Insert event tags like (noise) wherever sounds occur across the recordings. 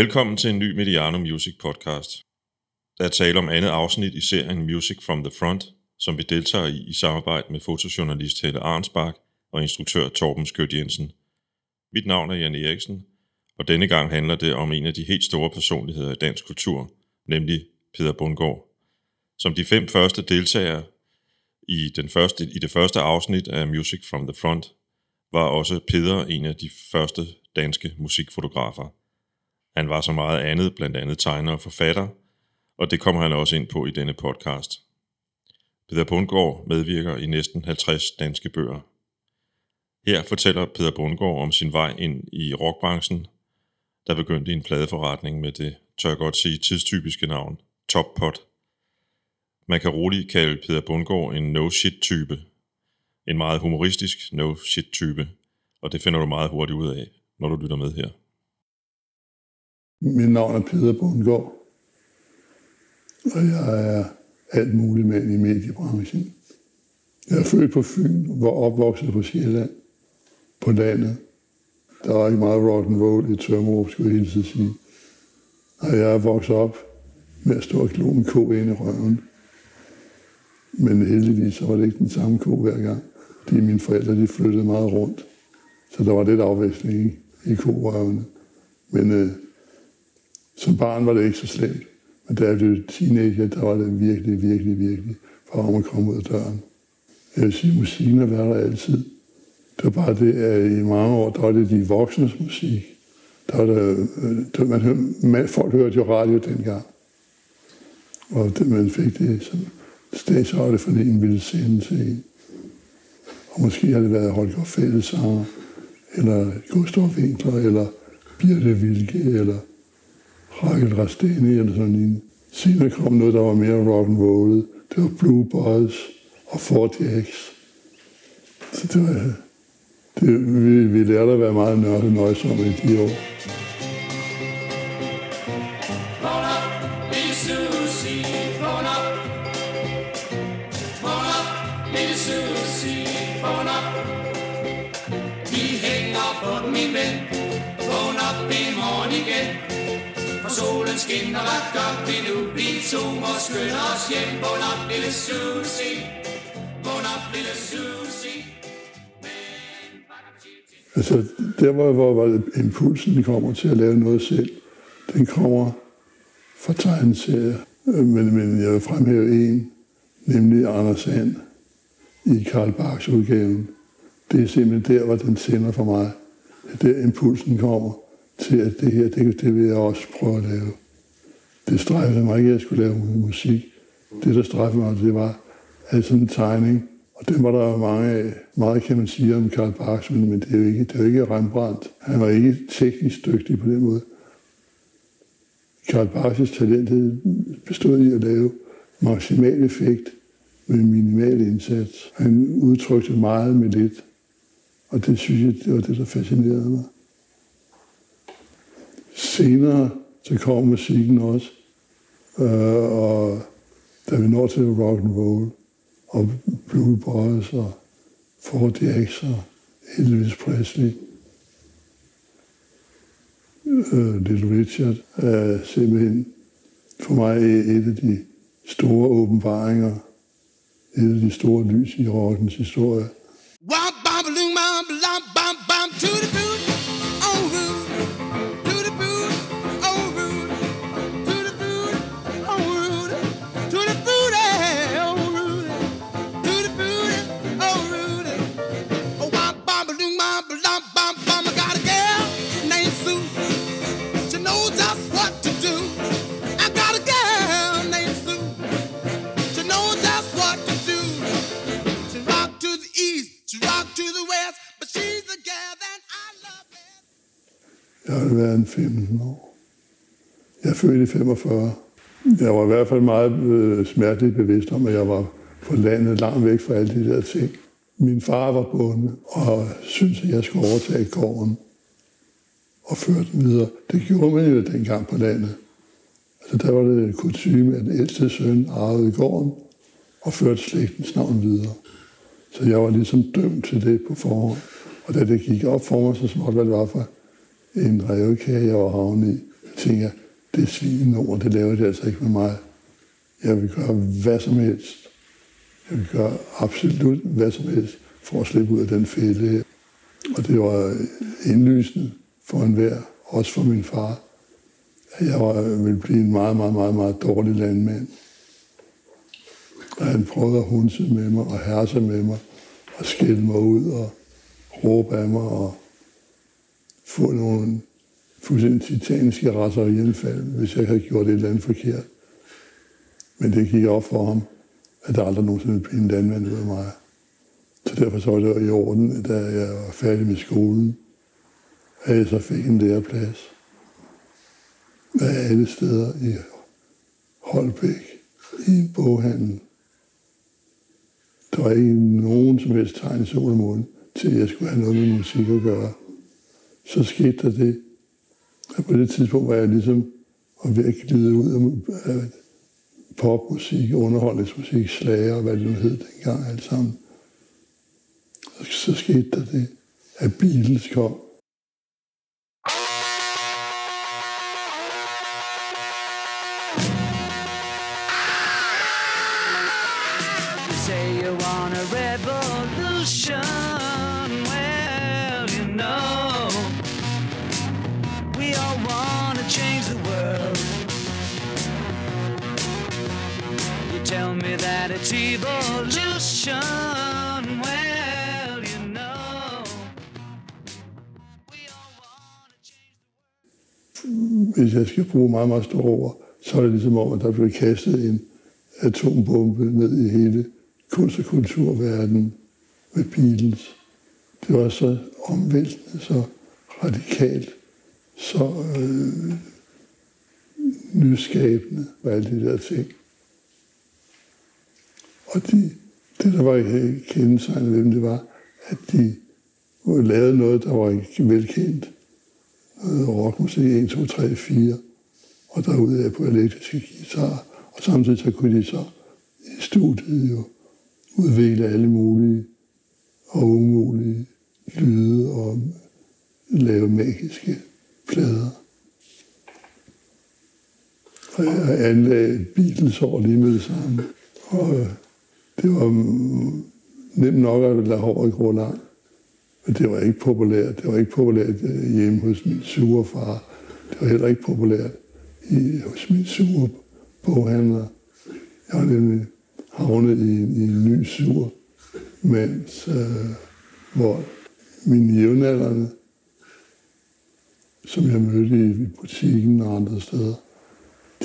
Velkommen til en ny Mediano Music podcast. Der er tale om andet afsnit i serien Music from the Front, som vi deltager i i samarbejde med fotojournalist Helle Arnsbak og instruktør Torben Skødt Jensen. Mit navn er Jan Eriksen, og denne gang handler det om en af de helt store personligheder i dansk kultur, nemlig Peter Bundgaard. Som de fem første deltagere i, den første, i det første afsnit af Music from the Front, var også Peter en af de første danske musikfotografer. Han var så meget andet, blandt andet tegner og forfatter, og det kommer han også ind på i denne podcast. Peter Bundgaard medvirker i næsten 50 danske bøger. Her fortæller Peter Bundgaard om sin vej ind i rockbranchen, der begyndte i en pladeforretning med det, tør jeg godt sige, tidstypiske navn, Top Pot. Man kan roligt kalde Peter Bundgaard en no-shit-type. En meget humoristisk no-shit-type, og det finder du meget hurtigt ud af, når du lytter med her. Mit navn er Peter Bundgaard, og jeg er alt muligt mand i mediebranchen. Jeg er født på Fyn, var opvokset på Sjælland, på landet. Der var ikke meget rock and roll i Tømmerup, skulle jeg hele sige. Og jeg er vokset op med at stå og glo en ko ind i røven. Men heldigvis så var det ikke den samme ko hver gang. Fordi mine forældre de flyttede meget rundt. Så der var lidt afveksling i, i korøvene. Men øh, som barn var det ikke så slemt. Men da jeg blev teenager, der var det virkelig, virkelig, virkelig for om at komme ud af døren. Jeg vil sige, at musikken har været der altid. Det var bare det, at i mange år, der var det de voksnes musik. Der var det, øh, der, man, man, folk hørte jo radio dengang. Og det, man fik det som statsradio, fordi en ville sende til en. Og måske har det været Holger Fællesanger, eller Gustav Winkler, eller Birte Vilke, eller hakket Rakel i, eller sådan en. Senere kom noget, der var mere rock and roll. Det var Blue Boys og Fort X. Så det var, det, vi, vi lærte at være meget nørde nøjsomme i de år. Skinner, hvad gør vi nu? Vi to må skynde os hjem. Vågn op, lille Susie. Vågn op, lille Susie. Altså, der hvor, hvor impulsen kommer til at lave noget selv, den kommer fra tegneserier. Øh, men, men jeg vil fremhæve en, nemlig Anders Sand i Karl Barks udgaven. Det er simpelthen der, hvor den sender for mig. Det der impulsen kommer til, at det her, det, det vil jeg også prøve at lave. Det strejfede mig ikke, at jeg skulle lave musik. Det, der strejfede mig, det var at sådan en tegning. Og det var der mange af. Meget kan man sige om Karl Barks, men det er jo ikke, det er jo ikke Rembrandt. Han var ikke teknisk dygtig på den måde. Karl Barks talent bestod i at lave maksimal effekt med minimal indsats. Han udtrykte meget med lidt. Og det synes jeg, det var det, der fascinerede mig. Senere så kommer musikken også, øh, og da vi når til rock and roll, og Blue Boys og Ford X og Elvis Presley, øh, Little Richard, er simpelthen for mig et af de store åbenbaringer, et af de store lys i rockens historie. Jeg 15 år. Jeg er født i 45. Jeg var i hvert fald meget øh, smerteligt bevidst om, at jeg var på landet langt væk fra alle de der ting. Min far var bonde og syntes, at jeg skulle overtage gården og føre den videre. Det gjorde man jo dengang på landet. Altså der var det kutume, at den ældste søn arvede gården og førte slægtens navn videre. Så jeg var ligesom dømt til det på forhånd. Og da det gik op for mig så småt, hvad det var for en revkage, jeg var havnet i, Jeg det svin ord, det laver det altså ikke med mig. Jeg vil gøre hvad som helst. Jeg vil gøre absolut hvad som helst for at slippe ud af den fælde her. Og det var indlysende for enhver, også for min far, at jeg var, ville blive en meget, meget, meget, meget dårlig landmand. Og han prøvede at hunse med mig og herse med mig og skælde mig ud og råbe af mig og få nogle fuldstændig titaniske rasser og hjælpfald, hvis jeg havde gjort et eller andet forkert. Men det gik op for ham, at der aldrig nogensinde ville blive en landmand ud af mig. Så derfor så var det i orden, da jeg var færdig med skolen, at jeg så fik en læreplads. Af alle steder i Holbæk, i boghandlen. Der var ikke nogen som helst tegn i sol og måne, til at jeg skulle have noget med musik at gøre. Så skete der det, at på det tidspunkt var jeg ligesom og ved at glide ud af popmusik, underholdningsmusik, slager, hvad det nu hed dengang alt sammen. Så skete der det, at Beatles kom. Hvis jeg skal bruge meget, meget store ord, så er det ligesom om, at der blev kastet en atombombe ned i hele kunst- og kulturverdenen med Beatles. Det var så omvæltende, så radikalt, så øh, nyskabende og alle de der ting. Og de, det, der var kendetegnet ved dem, det var, at de lavede noget, der var ikke velkendt øh, rockmusik 1, 2, 3, 4. Og derude på elektriske guitar. Og samtidig så kunne de så i studiet jo udvikle alle mulige og umulige lyde og lave magiske plader. Og jeg anlagde Beatles over lige med det samme. Og øh, det var mm, nemt nok at lade håret gå langt. Men det var ikke populært. Det var ikke populært øh, hjemme hos min sure far. Det var heller ikke populært i, hos min sure boghandler. Jeg var nemlig havnet i, i en ny sur mens øh, hvor mine jævnaldrende, som jeg mødte i, i butikken og andre steder,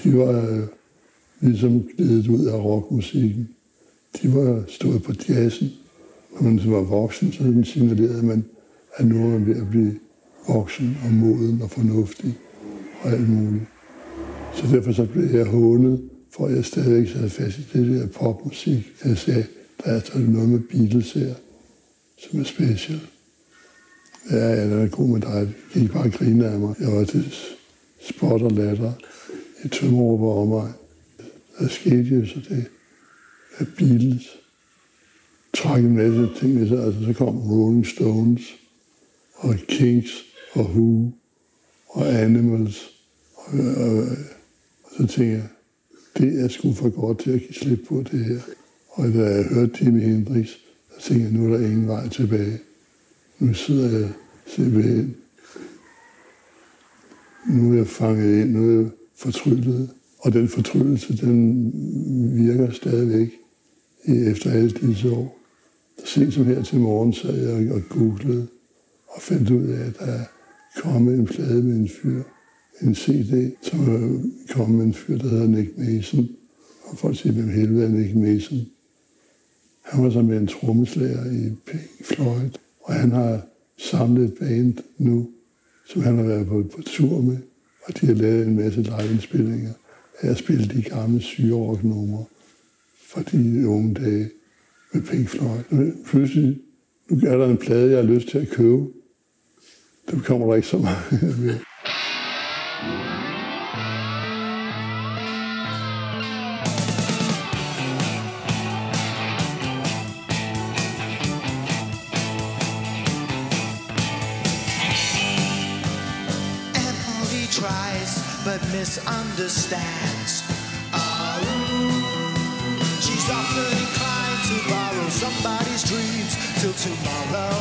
de var øh, ligesom glædet ud af rockmusikken. De var stået på jazzen. Når man var voksen, så signalerede man, at nu er man ved at blive voksen og moden og fornuftig og alt muligt. Så derfor så blev jeg hånet, for jeg stadigvæk sad fast i det der popmusik. Jeg sagde, der er altså noget med Beatles her, som er special. Ja, ja, den er god med dig. Jeg gik bare og grine af mig. Jeg var til spot og latter i Tømmerup og mig. Der skete jo så det, at Beatles trække en masse ting med. Altså, så kom Rolling Stones og Kings og Who og Animals. Og, og, og så tænkte jeg, det er sgu for godt til at give slip på det her. Og da jeg hørte Jimi Hendrix, så tænkte jeg, nu er der ingen vej tilbage. Nu sidder jeg simpelthen. Nu er jeg fanget ind, nu er jeg fortryllet. Og den fortryllelse, den virker stadigvæk efter alle disse år. Sent som her til morgen sad jeg og googlede og fandt ud af, at der kom en plade med en fyr, en CD, som kom med en fyr, der hedder Nick Mason. Og folk siger, hvem helvede er Nick Mason? Han var så med en trommeslager i Pink Floyd, og han har samlet et band nu, som han har været på, på tur med, og de har lavet en masse liveindspillinger. af at spille de gamle syrerock-numre fra de unge dage med Pink Floyd. Men pludselig, nu er der en plade, jeg har lyst til at købe. Det kommer der ikke så meget ved. Misunderstands. Dreams till tomorrow.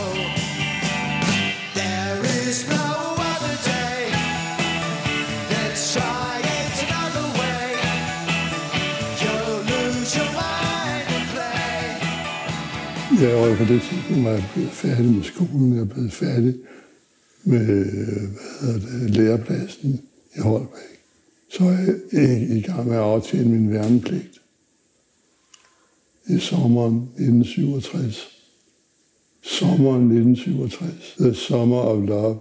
There is no other day. Let's try it another way. You'll lose your mind and play. Ja, og på det tidspunkt var jeg blevet færdig med skolen. Jeg er blevet færdig med hvad hedder det, lærepladsen i Holbæk. Så er jeg i- i gang med at aftjene min værnepligt i sommeren 1967. Sommeren 1967. The Summer of Love.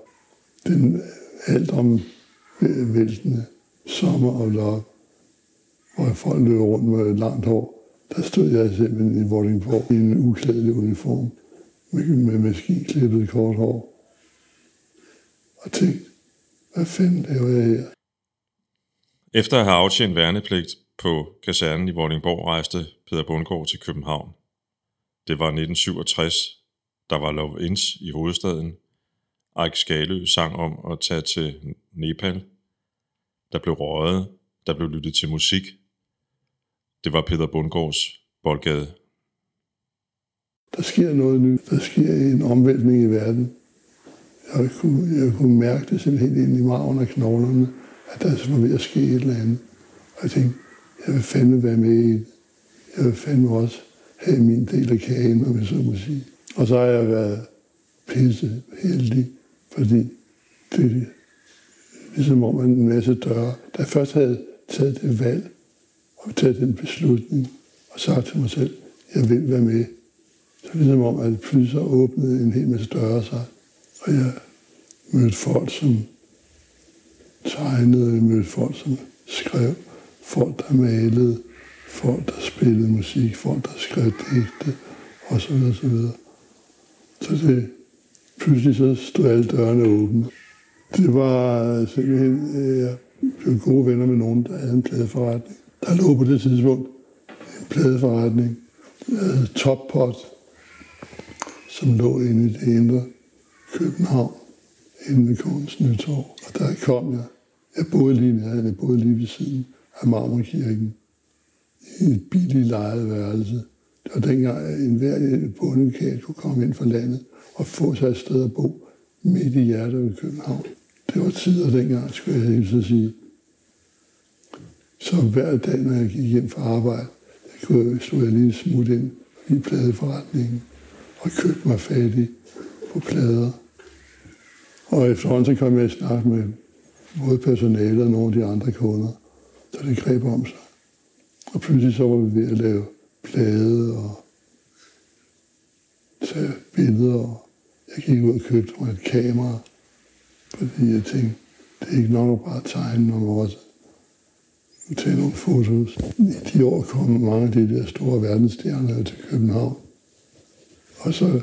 Den alt omvæltende øh, Summer of Love. Hvor folk løb rundt med langt hår. Der stod jeg simpelthen i Vordingborg i en uklædelig uniform med, med maskinklippet kort hår. Og tænkte, hvad fanden laver jeg her? Efter at have aftjent værnepligt på kasernen i Vordingborg, rejste Peter Bundgaard til København. Det var 1967. Der var Love Ins i hovedstaden. Eik Skalø sang om at tage til Nepal. Der blev røget. Der blev lyttet til musik. Det var Peter Bundgaards boldgade. Der sker noget nyt. Der sker en omvæltning i verden. Jeg kunne, jeg kunne mærke det sådan helt ind i maven og knoglerne, at der var ved at ske et eller andet. Og jeg tænkte, jeg vil fandme være med i det. Jeg vil fandme også have min del af kagen, om jeg så må sige. Og så har jeg været pisse heldig, fordi det er ligesom om en masse døre. Da jeg først havde taget det valg, og taget den beslutning, og sagt til mig selv, jeg vil være med, så er det ligesom om, at pludselig så åbnede en hel masse døre sig. Og jeg mødte folk, som tegnede, jeg mødte folk, som skrev, folk, der malede, folk, der spillede musik, folk, der skrev digte, og så videre, så videre. Så det, pludselig så stod alle dørene åbne. Det var simpelthen, øh, jeg blev gode venner med nogen, der havde en pladeforretning. Der lå på det tidspunkt en pladeforretning, øh, der hed som lå inde i det indre København, inde ved Kongens Nytorv. Og der kom jeg. Jeg boede lige nede, jeg boede lige ved siden af Marmorkirken, i et billigt lejet værelse. Det var dengang, at enhver bondekat kunne komme ind fra landet og få sig et sted at bo midt i hjertet af København. Det var tider dengang, skulle jeg helst sige. Så hver dag, når jeg gik hjem fra arbejde, der kunne, stod jeg lige smut ind i pladeforretningen og købte mig fattig på plader. Og efterhånden så kom jeg i snak med både personalet og nogle af de andre kunder, så det greb om sig. Og pludselig så var vi ved at lave plade og tage billeder. Og jeg gik ud og købte mig et kamera, fordi jeg tænkte, det er ikke nok at bare tegne, man også tage nogle fotos. I de år kom mange af de der store verdensstjerner til København. Og så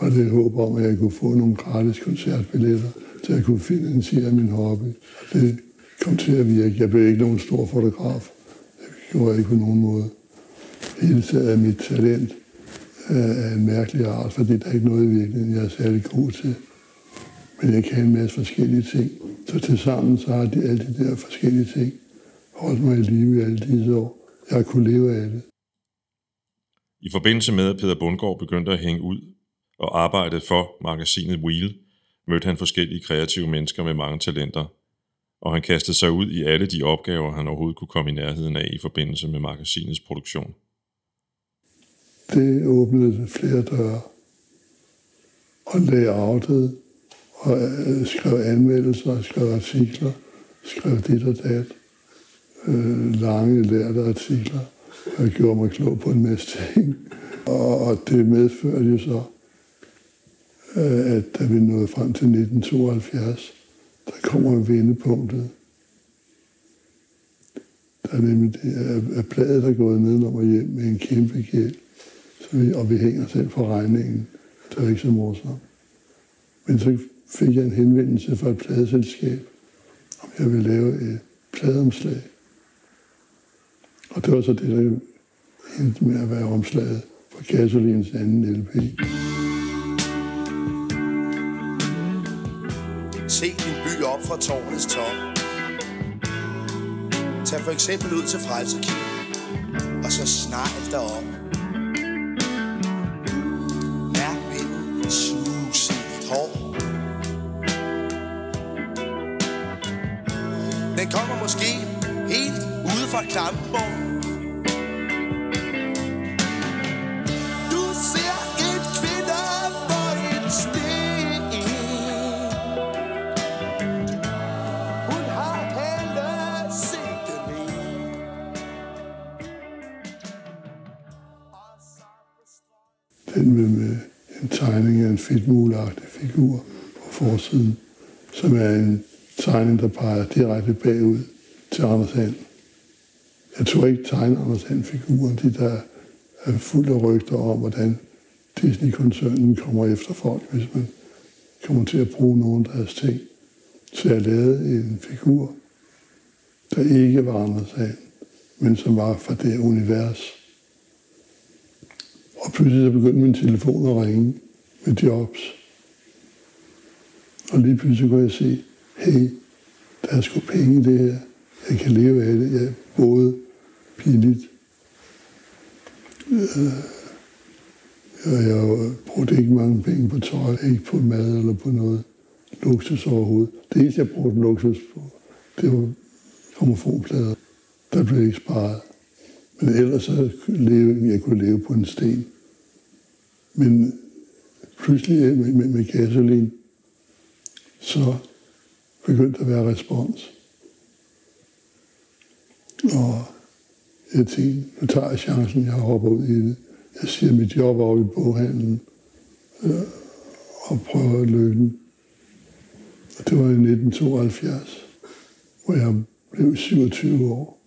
var det håb om, at jeg kunne få nogle gratis koncertbilletter, så jeg kunne finansiere min hobby. Det kom til at virke. Jeg blev ikke nogen stor fotograf. Det gjorde jeg ikke på nogen måde. Hele taget er mit talent af en mærkelig art, fordi der er ikke noget i virkeligheden, jeg er særlig god til. Men jeg kan en masse forskellige ting. Så til sammen så har de alle de der forskellige ting holdt mig i live i alle disse år. Jeg har kunnet leve af det. I forbindelse med, at Peter Bundgaard begyndte at hænge ud og arbejde for magasinet Wheel, mødte han forskellige kreative mennesker med mange talenter, og han kastede sig ud i alle de opgaver, han overhovedet kunne komme i nærheden af i forbindelse med magasinets produktion. Det åbnede flere døre og layoutet og skrev anmeldelser, skrev artikler, skrev dit og dat. Øh, lange lærte artikler og gjorde mig klog på en masse ting. Og, og det medførte jo så, øh, at da vi nåede frem til 1972, der kommer vendepunktet. Der er nemlig det, at- at er gået ned og hjem med en kæmpe gæld, så vi, og vi hænger selv for regningen. Det er ikke så morsomt. Men så fik jeg en henvendelse fra et pladeselskab, om jeg ville lave et pladeomslag. Og det var så det, der endte med at være omslaget for Gasolins anden LP. Fra tårnets top. Tag for eksempel ud til Frelsekirken, og så snegl derop. Mærk vinden snuse i dit hår. Den kommer måske helt ude fra Klampenborg. Den med, med en tegning af en fedtmuleagtig figur på forsiden, som er en tegning, der peger direkte bagud til Anders Hand. Jeg tror ikke tegne Anders Hand-figuren, de der er fuld af rygter om, hvordan Disney-koncernen kommer efter folk, hvis man kommer til at bruge nogen af deres ting. Så jeg lavede en figur, der ikke var Anders Hand, men som var fra det univers. Og pludselig så begyndte min telefon at ringe med jobs. Og lige pludselig kunne jeg se, hey, der er sgu penge i det her. Jeg kan leve af det. Jeg både billigt. Øh, og jeg brugte ikke mange penge på tøj, ikke på mad eller på noget luksus overhovedet. Det eneste, jeg brugte luksus på, det var gramofonplader. Der blev ikke sparet. Men ellers så leve, jeg kunne leve på en sten. Men pludselig øh, med, med, med gasolin, så begyndte der at være respons. Og jeg tænkte, nu tager jeg chancen, jeg hopper ud i det. Jeg siger mit job over i boghandlen øh, og prøver lykken. Og det var i 1972, hvor jeg blev 27 år.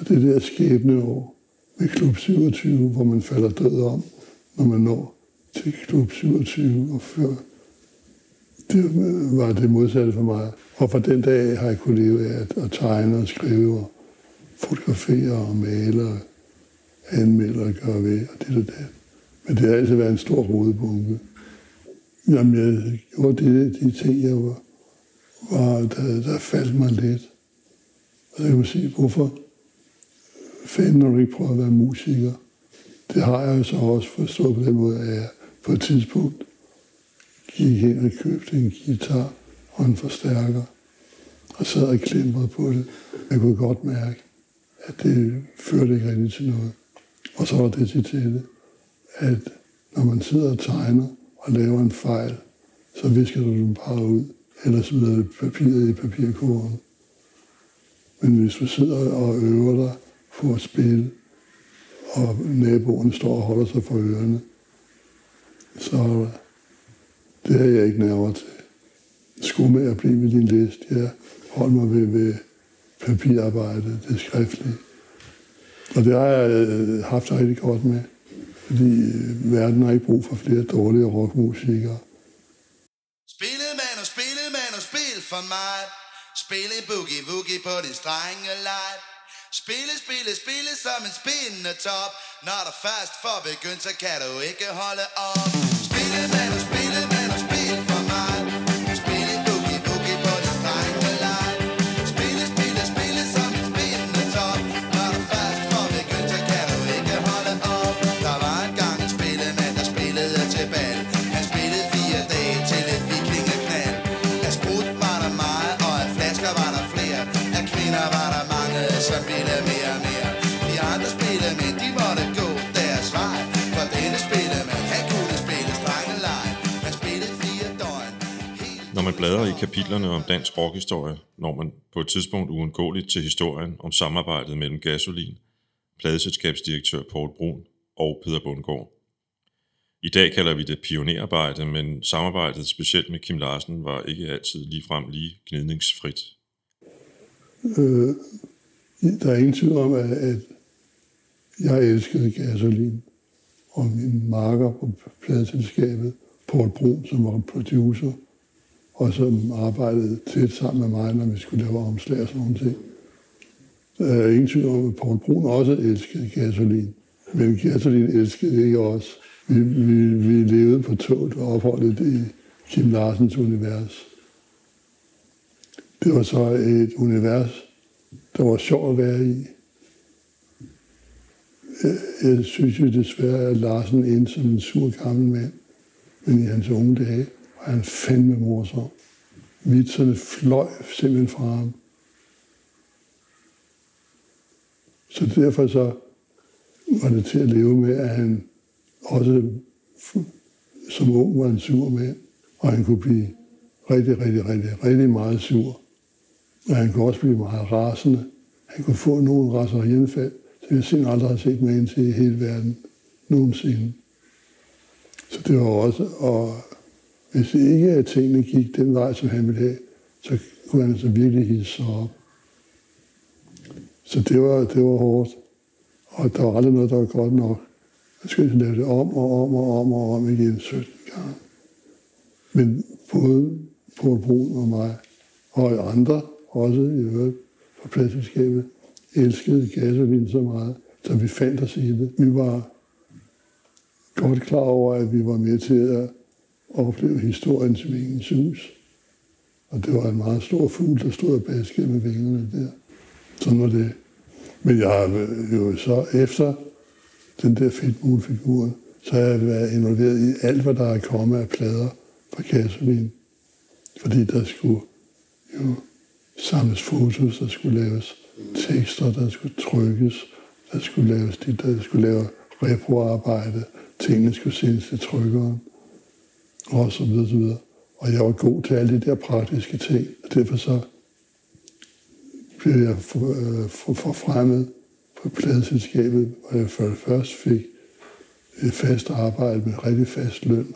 Så det der skæbneår med klub 27, hvor man falder død om, når man når til klub 27 og før. Det var det modsatte for mig. Og fra den dag har jeg kunnet leve af at, at tegne og skrive og fotografere og male og anmelde og gøre ved og det og det. Men det har altid været en stor rodebunke. Jamen, jeg gjorde det, de ting, jeg var, var der, der faldt mig lidt. Og så kan man sige, hvorfor fanden når du ikke prøver at være musiker? Det har jeg jo så også forstået på den måde, at jeg på et tidspunkt gik hen og købte en guitar og en forstærker, og sad og klemrede på det. Jeg kunne godt mærke, at det førte ikke rigtig til noget. Og så var det til det, at når man sidder og tegner og laver en fejl, så visker du den bare ud, eller smider du papiret i papirkurven. Men hvis du sidder og øver dig for at spille, og naboerne står og holder sig for ørerne, så det har jeg ikke nerver til. Skulle med at blive med din list. Jeg holder mig ved, ved papirarbejde, det skriftlige. Og det har jeg øh, haft det rigtig godt med, fordi øh, verden har ikke brug for flere dårlige rockmusikere. Spillemand og spillemand og spil for mig. Spil en boogie woogie på din strenge leg. Spille, spille, spille som en spændende top. Når der først får begyndt, så kan du ikke holde op. Spille med bladrer i kapitlerne om dansk rockhistorie, når man på et tidspunkt uundgåeligt til historien om samarbejdet mellem Gasolin, pladeselskabsdirektør Paul Brun og Peter Bundgaard. I dag kalder vi det pionerarbejde, men samarbejdet specielt med Kim Larsen var ikke altid ligefrem lige gnidningsfrit. Øh, der er ingen tvivl om, at, at jeg elskede gasolin. Og min marker på pladeselskabet, Paul Brun, som var producer, og som arbejdede tæt sammen med mig, når vi skulle lave omslag og sådan nogle ting. Der er ingen tvivl om, at Paul Brun også elskede gasolin. Men gasolin elskede ikke os. Vi, vi, vi levede på toget og opholdet i Kim Larsens univers. Det var så et univers, der var sjovt at være i. Jeg, jeg synes jo desværre, at Larsen endte som en sur gammel mand. Men i hans unge dage var han fandme morsom. Vitserne fløj simpelthen fra ham. Så derfor så var det til at leve med, at han også som ung var en sur mand, og han kunne blive rigtig, rigtig, rigtig, rigtig meget sur. Og han kunne også blive meget rasende. Han kunne få nogle raserianfald, som jeg simpelthen aldrig har set med ind til i hele verden nogensinde. Så det var også, og hvis ikke at tingene gik den vej, som han ville have, så kunne han altså virkelig hisse sig op. Så det var, det var hårdt. Og der var aldrig noget, der var godt nok. Jeg skulle altså lave det om og om og om og om igen 17 gange. Men både på Brun og mig, og andre også i øvrigt fra pladselskabet, elskede gasolin så meget, så vi fandt os i det. Vi var godt klar over, at vi var med til at opleve historiens vingens hus. Og det var en meget stor fugl, der stod og baskede med vingerne der. Sådan var det. Men jeg har jo så efter den der fedtmugfigur, så har jeg været involveret i alt, hvad der er kommet af plader fra Gasolin. Fordi der skulle jo samles fotos, der skulle laves tekster, der skulle trykkes, der skulle laves det, der skulle lave reproarbejde, tingene skulle sendes til trykkeren, og så videre, så videre. Og jeg var god til alle de der praktiske ting, og derfor så blev jeg for- øh, for- forfremmet på pladselskabet, hvor jeg for det første fik et fast arbejde med rigtig fast løn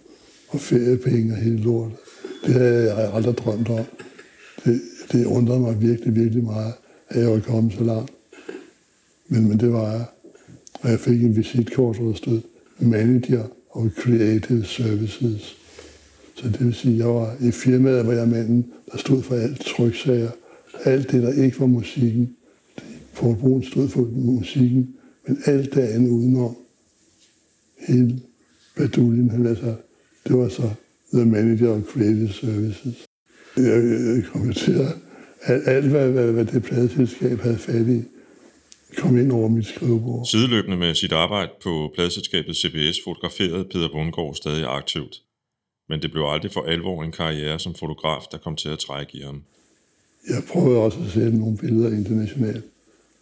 og feriepenge og hele lortet. Det havde jeg aldrig drømt om. Det, det undrede mig virkelig, virkelig meget, at jeg var kommet så langt. Men, men det var jeg. Og jeg fik en visitkort, hvor der stod Manager of Creative Services. Så det vil sige, at jeg var i firmaet, hvor jeg manden, der stod for alt tryksager. Alt det, der ikke var musikken. Paul Brun stod for musikken, men alt det andet udenom. Hele baduljen, han altså, det var så The Manager of Creative Services. Jeg, jeg kommenterede, at alt, hvad, hvad, hvad det pladeselskab havde fat i, kom ind over mit skrivebord. Sideløbende med sit arbejde på pladselskabet CBS fotograferede Peter Bundgaard stadig aktivt. Men det blev aldrig for alvor en karriere som fotograf, der kom til at trække i ham. Jeg prøvede også at sætte nogle billeder internationalt,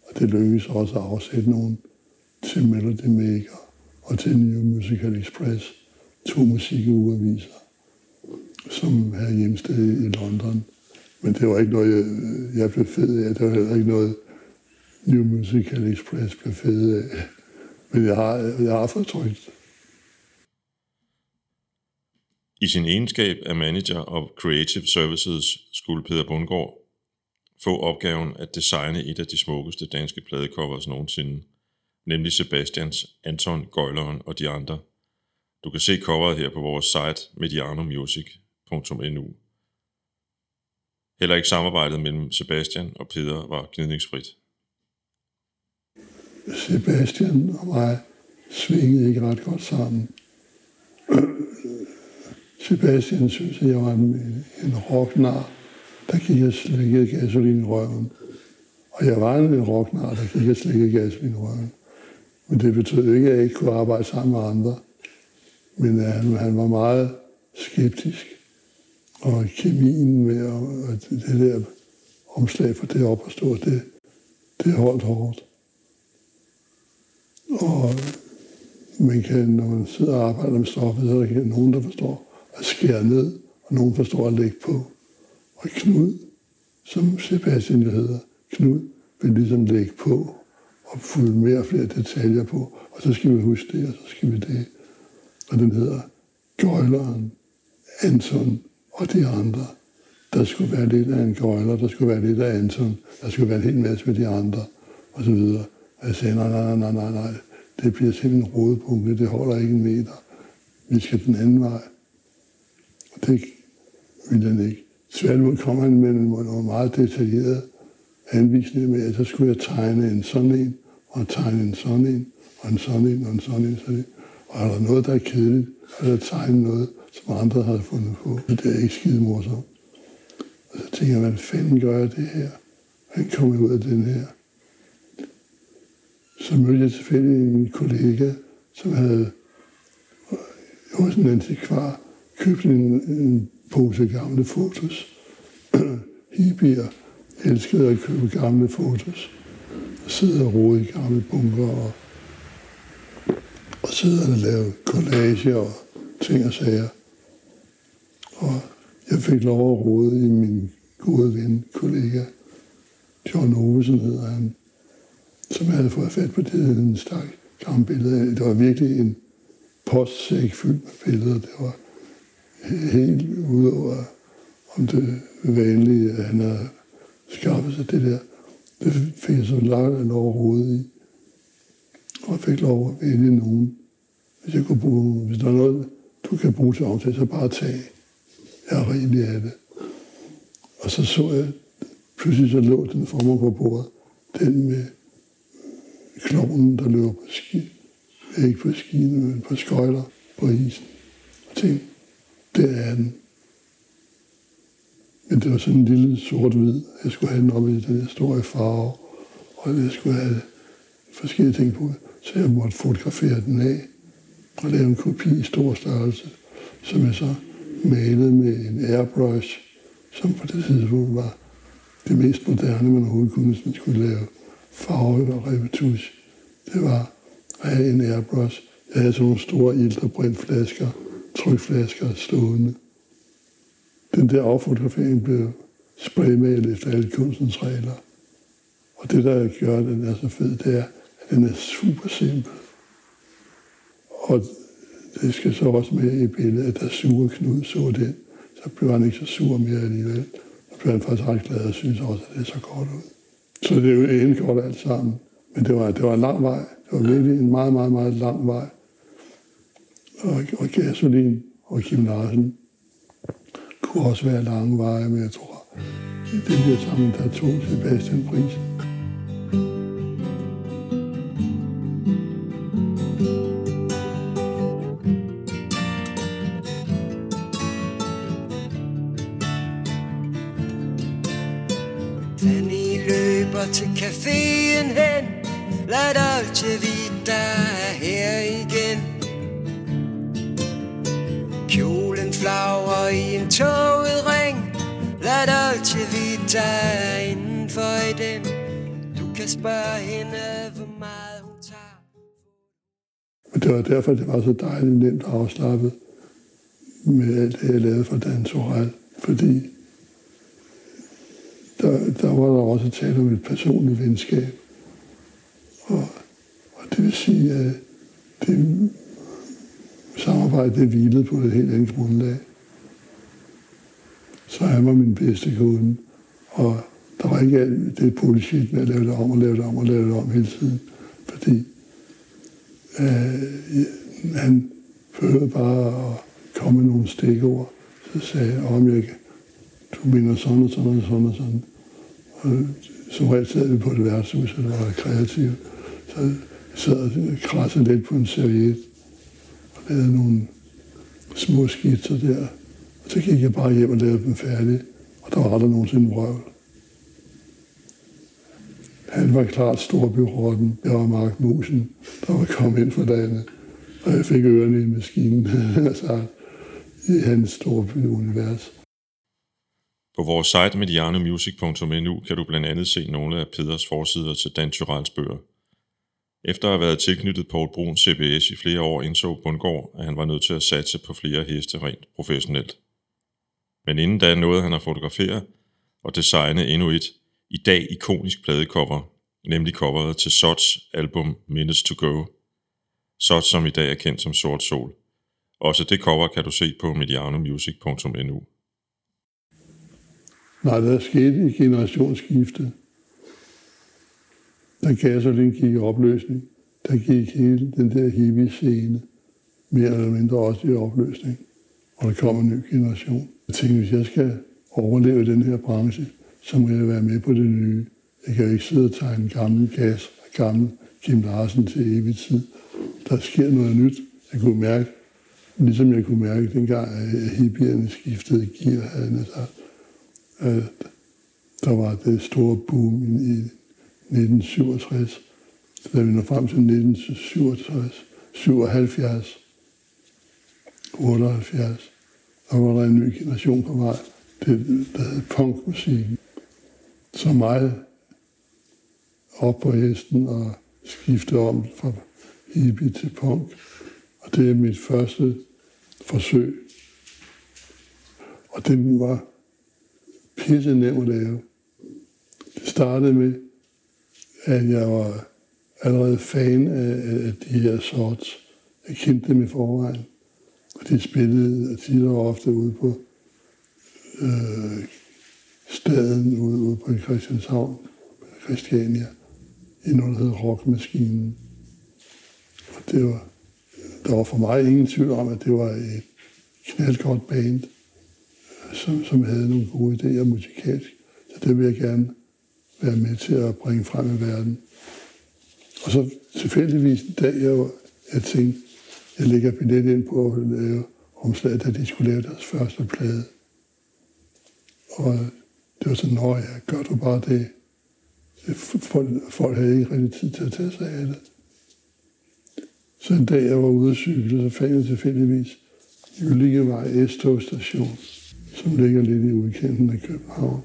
og det lykkedes også at afsætte nogle til Melody Maker og til New Musical Express, to musikugeaviser, som havde hjemsted i London. Men det var ikke noget, jeg, jeg blev fed af. Det var heller ikke noget, New Musical Express blev fed af. Men jeg har, jeg har fortrykt. I sin egenskab af Manager of Creative Services skulle Peter Bundgaard få opgaven at designe et af de smukkeste danske pladecovers nogensinde, nemlig Sebastians, Anton, Gøjleren og de andre. Du kan se coveret her på vores site medianomusic.nu. Heller ikke samarbejdet mellem Sebastian og Peter var gnidningsfrit. Sebastian og mig svingede ikke ret godt sammen. Sebastian synes, at jeg var en, en rocknar, der gik og slikkede gasolin i røven. Og jeg var en rocknar, der gik og slikkede gasolin i røven. Men det betød ikke, at jeg ikke kunne arbejde sammen med andre. Men øh, uh, han, han var meget skeptisk. Og kemien med og, og det, det der omslag for det op at stå, det, det holdt hårdt. Og man kan, når man sidder og arbejder med stoffet, så er der ikke nogen, der forstår at skære ned, og nogen forstår at lægge på. Og Knud, som Sebastian jo hedder, Knud vil ligesom lægge på og fylde mere og flere detaljer på, og så skal vi huske det, og så skal vi det. Og den hedder Gøjleren, Anton og de andre. Der skulle være lidt af en gøjler, der skulle være lidt af Anton, der skulle være en hel masse med de andre, og så videre. Og jeg sagde, nej, nej, nej, nej, nej, det bliver simpelthen en rodepunkt, det holder ikke en meter. Vi skal den anden vej. Det ville han ikke. Tværtimod kom han med nogle meget detaljerede anvisninger med, at så skulle jeg tegne en sådan en, og tegne en sådan en, og en sådan en, og en sådan en, sådan en. Og er der noget, der er kedeligt, så er der tegne noget, som andre har fundet på. så det er ikke skide morsomt. Og så tænker jeg, hvad fanden gør jeg det her? Hvordan kommer jeg ud af den her. Så mødte jeg tilfældig en kollega, som havde hos en antikvar købte en, en pose gamle fotos. (clears throat) Hippier elskede at købe gamle fotos Sidder sidde og rode i gamle bunker og, og sidde og lave collager og ting og sager. Og jeg fik lov at rode i min gode ven, kollega, John Ovesen hedder han, som havde fået fat på det, en stak gamle billeder. Det var virkelig en postsæk fyldt med billeder. Det var helt ud over om det vanlige, at han havde skaffet sig det der. Det fik jeg så langt lov at i. Og jeg fik lov at vælge nogen. Hvis, jeg kunne bruge, hvis der er noget, du kan bruge til aftale, så bare tag. Jeg er rigtig af det. Og så så jeg, pludselig så lå den for mig på bordet. Den med klovnen, der løber på ski. Ikke på skien, men på skøjler på isen. Og tænkte, det er den. Men det var sådan en lille sort-hvid. Jeg skulle have den op i den her store farve. Og jeg skulle have forskellige ting på. Så jeg måtte fotografere den af og lave en kopi i stor størrelse, som jeg så malede med en airbrush, som på det tidspunkt var det mest moderne, man overhovedet kunne, hvis man skulle lave farve og repetus. Det var at have en airbrush. Jeg havde sådan nogle store ilterbrintflasker, trykflasker stående. Den der affotografering blev spraymalet efter alle kunstens regler. Og det, der gør, at den er så fed, det er, at den er super simpel. Og det skal så også med i billedet, at der sure Knud så den. Så blev han ikke så sur mere alligevel. Så blev han faktisk ret glad og synes også, at det er så godt ud. Så det er jo endelig godt alt sammen. Men det var, det var en lang vej. Det var virkelig en meget, meget, meget lang vej. Og, og gasolin og Kim Larsen kunne også være lange veje, men jeg tror, i den her sammen, der tog Sebastian prisen. Det var derfor, det var så dejligt nemt og afslappet med alt det, jeg lavede for Dan Torell. Fordi der, der var der også tale om et personligt venskab. Og, og det vil sige, at det samarbejde det hvilede på et helt andet grundlag. Så han var min bedste kunde. Og der var ikke alt det bullshit med at lave det om og lave det om og lave det om hele tiden. Fordi øh, han prøvede bare at komme med nogle stikord. Så sagde jeg, om jeg, du mener sådan og sådan og sådan og sådan. Og som regel sad vi på et værtshus, og det var kreativt. Så sad og krassede lidt på en serviet og lavede nogle små skitser der. Og så gik jeg bare hjem og lavede dem færdige, og der var aldrig nogensinde vrøvl. Han var klart storbyrotten. Jeg var Mark Musen, der var kommet ind for landet. Og jeg fik ørerne i maskinen, (laughs) altså i hans storbyunivers. På vores site medianomusic.nu kan du blandt andet se nogle af Peders forsider til Dan Tyrells bøger. Efter at have været tilknyttet Paul Brun CBS i flere år, indså Bundgaard, at han var nødt til at satse på flere heste rent professionelt. Men inden da nåede han at fotografere og designe endnu et, i dag ikonisk pladecover, nemlig coveret til Sots album Minutes to Go. Sot som i dag er kendt som Sort Sol. Også det cover kan du se på medianomusic.nu. Nej, der skete et generationsskifte. Da gasolin gik i opløsning, der gik hele den der hippie-scene mere eller mindre også i opløsning. Og der kom en ny generation. Jeg tænkte, hvis jeg skal overleve den her branche, så må jeg være med på det nye. Jeg kan jo ikke sidde og tegne gammel gas og gammel Kim Larsen til evig tid. Der sker noget nyt. Jeg kunne mærke, ligesom jeg kunne mærke dengang, at hippierne skiftede gear, havde jeg sagt, altså, at der var det store boom i 1967. Da vi når frem til 1967, 77, 78, og var der en ny generation på vej. Det, der hed punkmusikken. Så meget op på hesten og skifte om fra hippie til punk. Og det er mit første forsøg. Og den var pisse nem at lave. Det startede med, at jeg var allerede fan af, af de her sorts. Jeg kendte dem i forvejen. Og de spillede tit og ofte ude på øh, staden ude, ude på Christianshavn, Christiania, i noget, der hedder Rockmaskinen. Og det var, der var for mig ingen tvivl om, at det var et knaldgodt band, som, som havde nogle gode idéer musikalsk. Så det vil jeg gerne være med til at bringe frem i verden. Og så tilfældigvis en dag, jeg, jeg tænkte, jeg lægger billet ind på at lave omslaget, da de skulle lave deres første plade. Og det var sådan, nå ja, gør du bare det. Øh, folk, folk havde ikke rigtig tid til at tage sig af det. Så en dag, jeg var ude at cykle, så fandt jeg tilfældigvis Jyllingevej S-togstation, som ligger lidt i udkanten af København,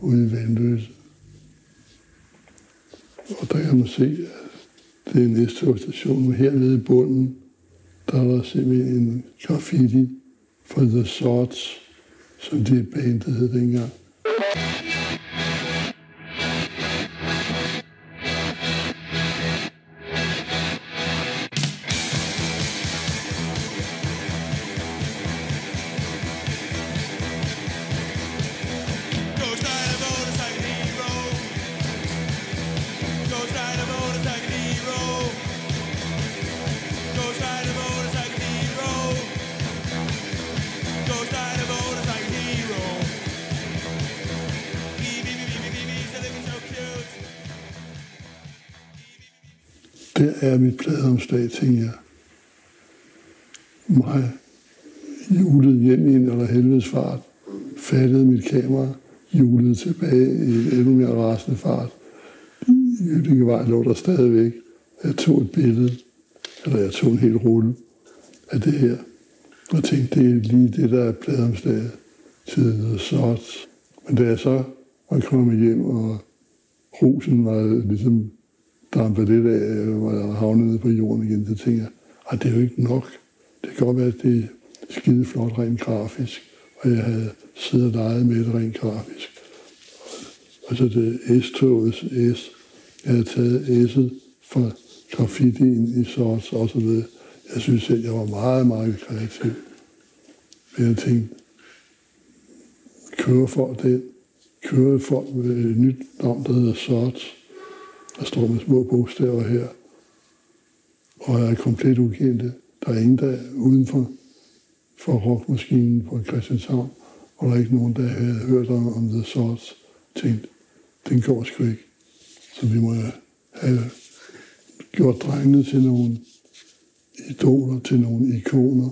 ude i Vandløse. Og der kan man se, at det er en S-togstation, og hernede i bunden, der er der simpelthen en graffiti for The Swords, som det bandet hed dengang. Pladeomslag, tænker jeg. Mig julede hjem i en eller helvedes fart, fattede mit kamera, julede tilbage i en endnu mere rasende fart. Jyllingevej lå der stadigvæk. Jeg tog et billede, eller jeg tog en hel rulle af det her, og tænkte, det er lige det, der er pladeomslaget til The Sots. Men da jeg så var kommet hjem, og rosen var ligesom dampet lidt af, øh, og havnet nede på jorden igen, så tænker jeg, at det er jo ikke nok. Det kan godt være, at det er skide flot rent grafisk, og jeg havde siddet og leget med det rent grafisk. Og så det S-togets S. Jeg havde taget S'et fra graffitien i sorts og så videre. Jeg synes selv, jeg var meget, meget kreativ. Men jeg tænkte, kører folk den, kører folk med et nyt navn, der hedder sorts. Der står med små bogstaver her. Og er komplet ukendte. Der er ingen, der er uden for, for rockmaskinen på Christianshavn. Og der er ikke nogen, der havde hørt om, om The Swords. Tænkt, den går sgu ikke. Så vi må have gjort drengene til nogle idoler, til nogle ikoner,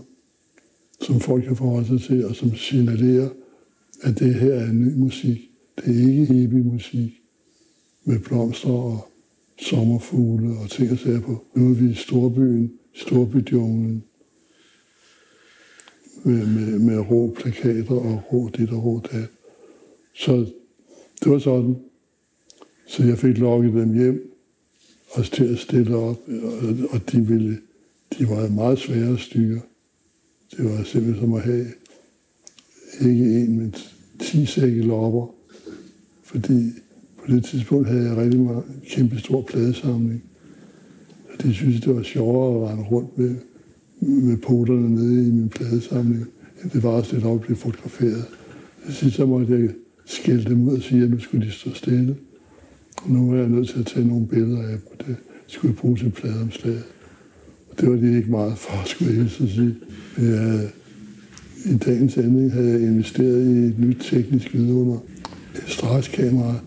som folk kan forholde sig til, og som signalerer, at det her er ny musik. Det er ikke hippie musik med blomster og sommerfugle og ting og sager på. Nu er vi i storbyen, storbydjunglen, med, med, med rå plakater og rå dit og rå dat. Så det var sådan. Så jeg fik lukket dem hjem og til at stille op, og, de, ville, de var meget svære at styre. Det var simpelthen som at have ikke en, men 10 sække lopper, fordi på det tidspunkt havde jeg rigtig meget kæmpe stor pladesamling. Og det synes, det var sjovere at rende rundt med, med poterne nede i min pladesamling, end det var at stille op og blive fotograferet. Det sidste så måtte jeg skælde dem ud og sige, at nu skulle de stå stille. Og nu er jeg nødt til at tage nogle billeder af dem, og det skulle jeg bruge til pladeomslaget. Og det var de ikke meget for, (laughs) skulle jeg så sige. Men Jeg I dagens ending havde jeg investeret i et nyt teknisk vidunder. Et strakskamera,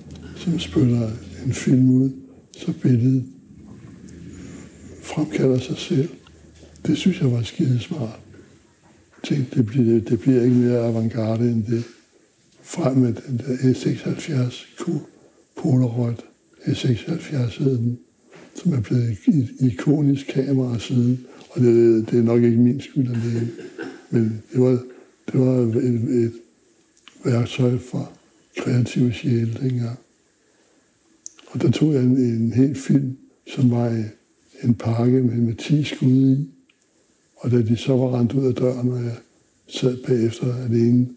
som spytter en film ud, så billedet fremkalder sig selv. Det synes jeg var skide smart. Tænk, det bliver, det bliver ikke mere avantgarde end det. frem med den der S76 Polaroid. S76 hed den, som er blevet et ikonisk kamera siden. Og det, det er nok ikke min skyld alene. Men det var, det var et, et værktøj for kreative sjæle dengang. Og der tog jeg en, en hel film, som var øh, en pakke med, med 10 skud i. Og da de så var rendt ud af døren, og jeg sad bagefter alene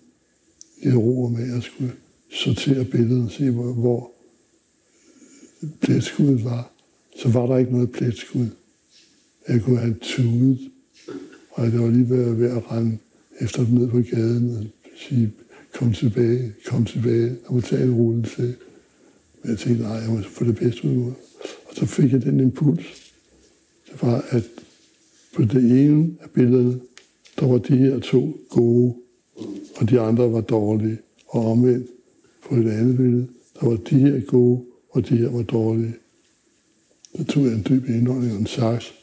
i ro med at jeg skulle sortere billedet og se, hvor, hvor pletskuddet var, så var der ikke noget pletskud. Jeg kunne have tudet, og jeg var lige ved, ved at rende efter dem ned på gaden og sige, kom tilbage, kom tilbage, og må tage en rulle til. Men jeg tænkte, nej, jeg må få det bedste ud af Og så fik jeg den impuls. Det var, at på det ene af billederne, der var de her to gode, og de andre var dårlige. Og omvendt på et andet billede, der var de her gode, og de her var dårlige. Så tog jeg en dyb indånding og en saks,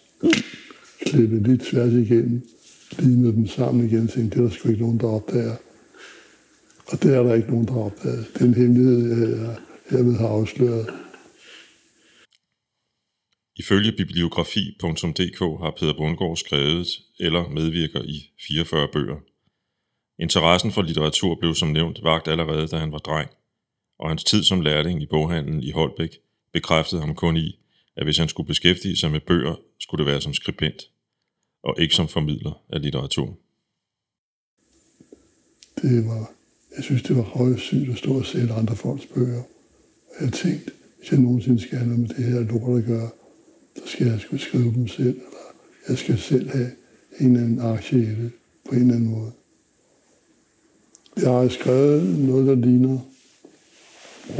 klippede lige tværs igennem, lignede dem sammen igen, og tænkte, det er der sgu ikke nogen, der opdager. Og det er der ikke nogen, der opdager. Det er en hemmelighed, jeg, jeg hermed har afsløret. Ifølge bibliografi.dk har Peter Bundgaard skrevet eller medvirker i 44 bøger. Interessen for litteratur blev som nævnt vagt allerede, da han var dreng, og hans tid som lærling i boghandlen i Holbæk bekræftede ham kun i, at hvis han skulle beskæftige sig med bøger, skulle det være som skribent, og ikke som formidler af litteratur. Det var, jeg synes, det var højsygt at stå og sælge andre folks bøger. Og jeg tænkt, hvis jeg nogensinde skal have noget med det her lort at gøre, så skal jeg skulle skrive dem selv, eller jeg skal selv have en eller anden aktie i det på en eller anden måde. Jeg har skrevet noget, der ligner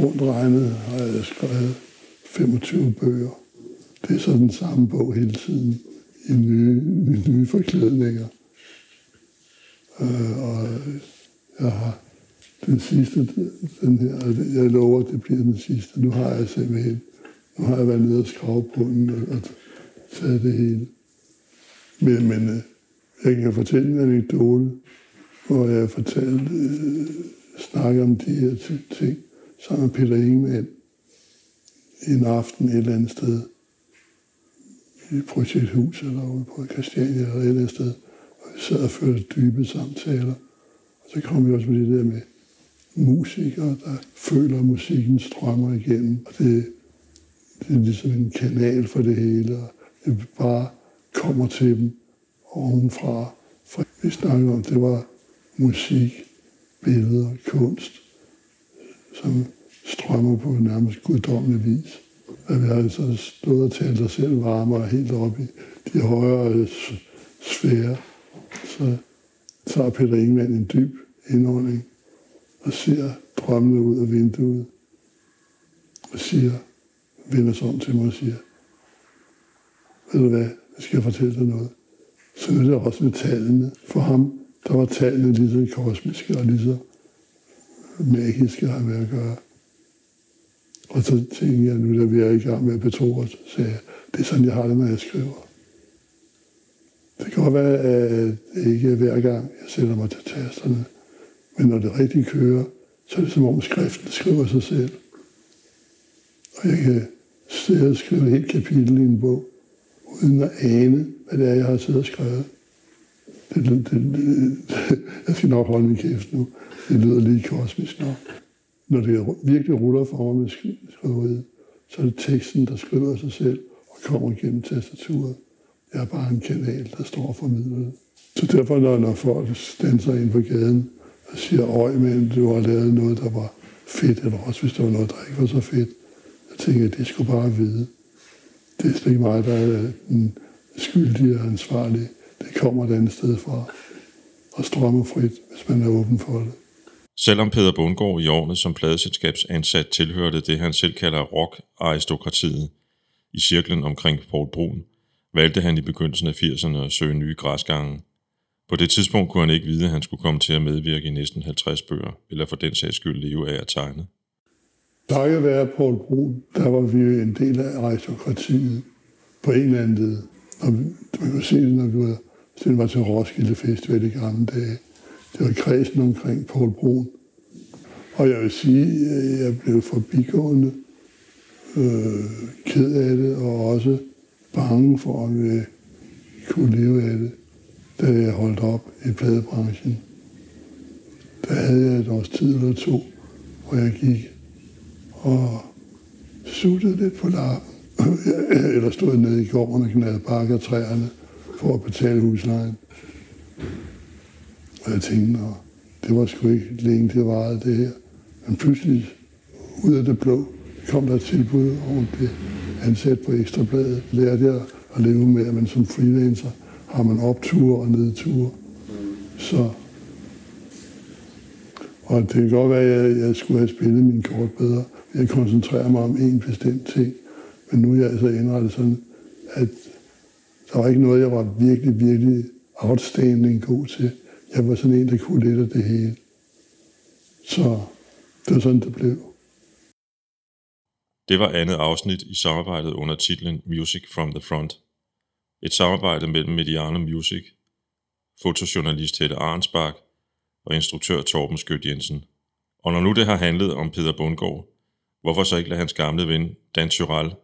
rundt regnet, har jeg skrevet 25 bøger. Det er så den samme bog hele tiden i nye, nye forklædninger. Øh, og jeg har den sidste, den her, jeg lover, at det bliver den sidste. Nu har jeg simpelthen, nu har jeg været nede og skrave på den og, og taget det hele. Men, men øh, jeg kan fortælle en anekdote, hvor jeg fortalte, øh, snakke om de her ting sammen med Peter Ingemann en aften et eller andet sted i projekthus eller ude på Christiania eller et eller andet sted. Og vi sad og førte dybe samtaler. Og så kom vi også med det der med musikere, der føler, at musikken strømmer igennem. Og det, det er ligesom en kanal for det hele, og det bare kommer til dem ovenfra. For vi snakker om, det var musik, billeder, kunst, som strømmer på nærmest guddommelig vis. Og vi har altså stået og talt os selv varmere helt op i de højere sfære. Så tager Peter Ingemann en dyb indånding og ser drømmene ud af vinduet og siger, vender sig om til mig og siger, ved du hvad, jeg skal fortælle dig noget. Så er det også med tallene. For ham, der var tallene lige så kosmiske og lige så magiske har med at gøre. Og så tænkte jeg, nu der vi er i gang med at betro så sagde jeg, det er sådan, jeg har det, når jeg skriver. Det kan godt være, at det ikke er hver gang, jeg sætter mig til tasterne. Men når det rigtigt kører, så er det som om skriften skriver sig selv. Og jeg kan sidde og skrive et helt kapitel i en bog, uden at ane, hvad det er, jeg har siddet og skrevet. Det, det, det, (laughs) jeg skal nok holde min kæft nu. Det lyder lige kosmisk nok. Når det virkelig ruller for mig med skriveriet, så er det teksten, der skriver sig selv og kommer gennem tastaturet. Jeg er bare en kanal, der står for midlet. Så derfor, når, når folk danser ind på gaden siger, øj, men du har lavet noget, der var fedt, eller også hvis der var noget, der ikke var så fedt, jeg tænker, at det skulle bare vide. Det er slet ikke mig, der er den skyldige og ansvarlige. Det kommer et andet sted fra og strømmer frit, hvis man er åben for det. Selvom Peter Bundgaard i årene som pladeselskabsansat tilhørte det, han selv kalder rock-aristokratiet i cirklen omkring Paul Brun, valgte han i begyndelsen af 80'erne at søge nye græsgange. På det tidspunkt kunne han ikke vide, at han skulle komme til at medvirke i næsten 50 bøger, eller for den sags skyld leve af at tegne. Takket være Paul Brun, der var vi jo en del af aristokratiet på en eller anden led. Og man kan se det, når vi var, det var til Roskilde Festival i gamle dage. Det var kredsen omkring Paul Brun. Og jeg vil sige, at jeg blev forbigående øh, ked af det, og også bange for, at jeg kunne leve af det, da jeg holdt op i pladebranchen. Der havde jeg et års tid eller to, hvor jeg gik og suttede lidt på larven. (clears throat) eller stod nede i gården og knaldede bakker træerne for at betale huslejen. Og jeg tænkte, at det var sgu ikke længe det varede det her. Men pludselig, ud af det blå, kom der et tilbud, og hun blev ansat på Ekstrabladet. Lærte jeg at leve med, at man som freelancer har man opture og nedture. Så og det kan godt være, at jeg, jeg skulle have spillet min kort bedre. Jeg koncentrerer mig om en bestemt ting. Men nu er jeg altså indrettet sådan, at der var ikke noget, jeg var virkelig, virkelig outstanding god til. Jeg var sådan en, der kunne lidt af det hele. Så det var sådan, det blev. Det var andet afsnit i samarbejdet under titlen Music from the Front. Et samarbejde mellem Mediano Music, fotojournalist Hette Arnsbak og instruktør Torben Skødt Jensen. Og når nu det har handlet om Peter Bundgaard, hvorfor så ikke lade hans gamle ven Dan Tyrell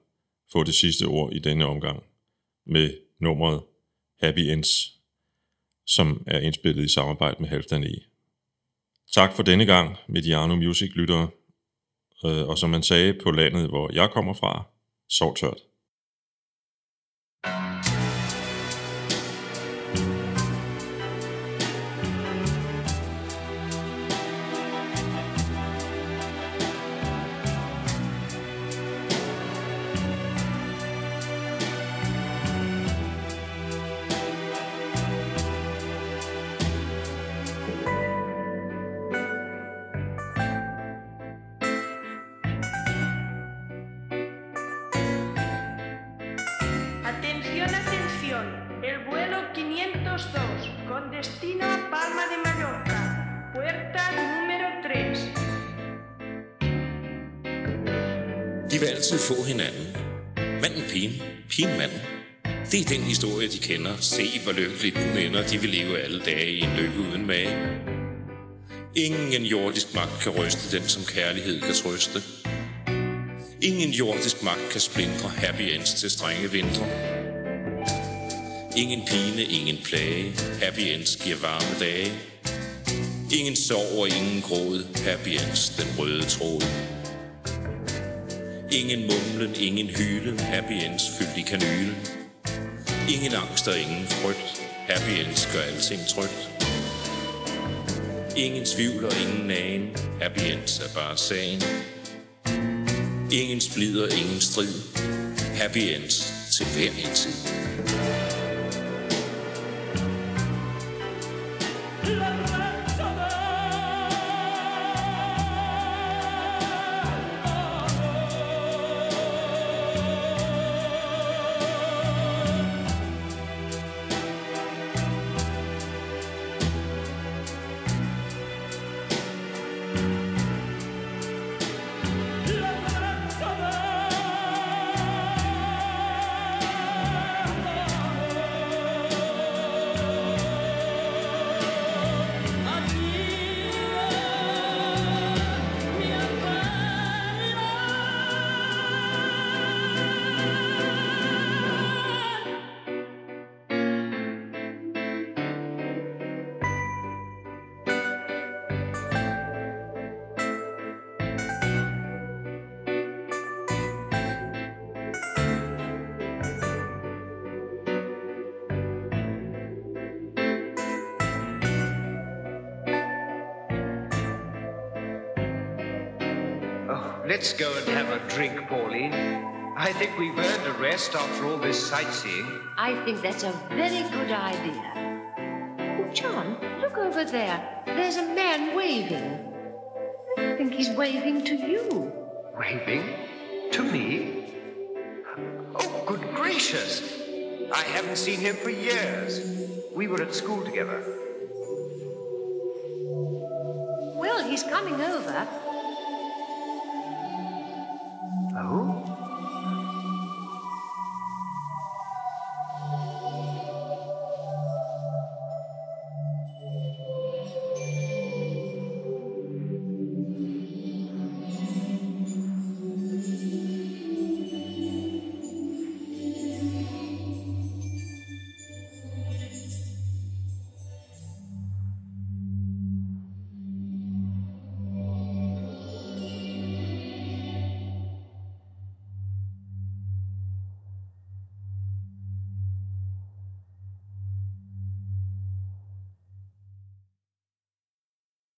få det sidste ord i denne omgang med nummeret Happy Ends, som er indspillet i samarbejde med Halvdan E. Tak for denne gang, Mediano Music lyttere, Øh, og som man sagde på landet, hvor jeg kommer fra, sov tørt. Kender. Se, hvor lykkeligt hun ender. De vil leve alle dage i en lykke uden mage. Ingen jordisk magt kan ryste den, som kærlighed kan trøste. Ingen jordisk magt kan splindre happy ends til strenge vintre. Ingen pine, ingen plage, happy ends giver varme dage. Ingen sorg og ingen gråd, happy ends den røde tråd. Ingen mumlen, ingen hylen, happy ends fyldt i kanylen. Ingen angst og ingen frygt, happy ends gør alting trygt. Ingen tvivl og ingen nagen, happy ends er bare sagen. Ingen splid og ingen strid, happy ends til hver en tid. Let's go and have a drink, Pauline. I think we've earned a rest after all this sightseeing. I think that's a very good idea. Oh, John, look over there. There's a man waving. I think he's waving to you. Waving? To me? Oh, good gracious! I haven't seen him for years. We were at school together. Well, he's coming over.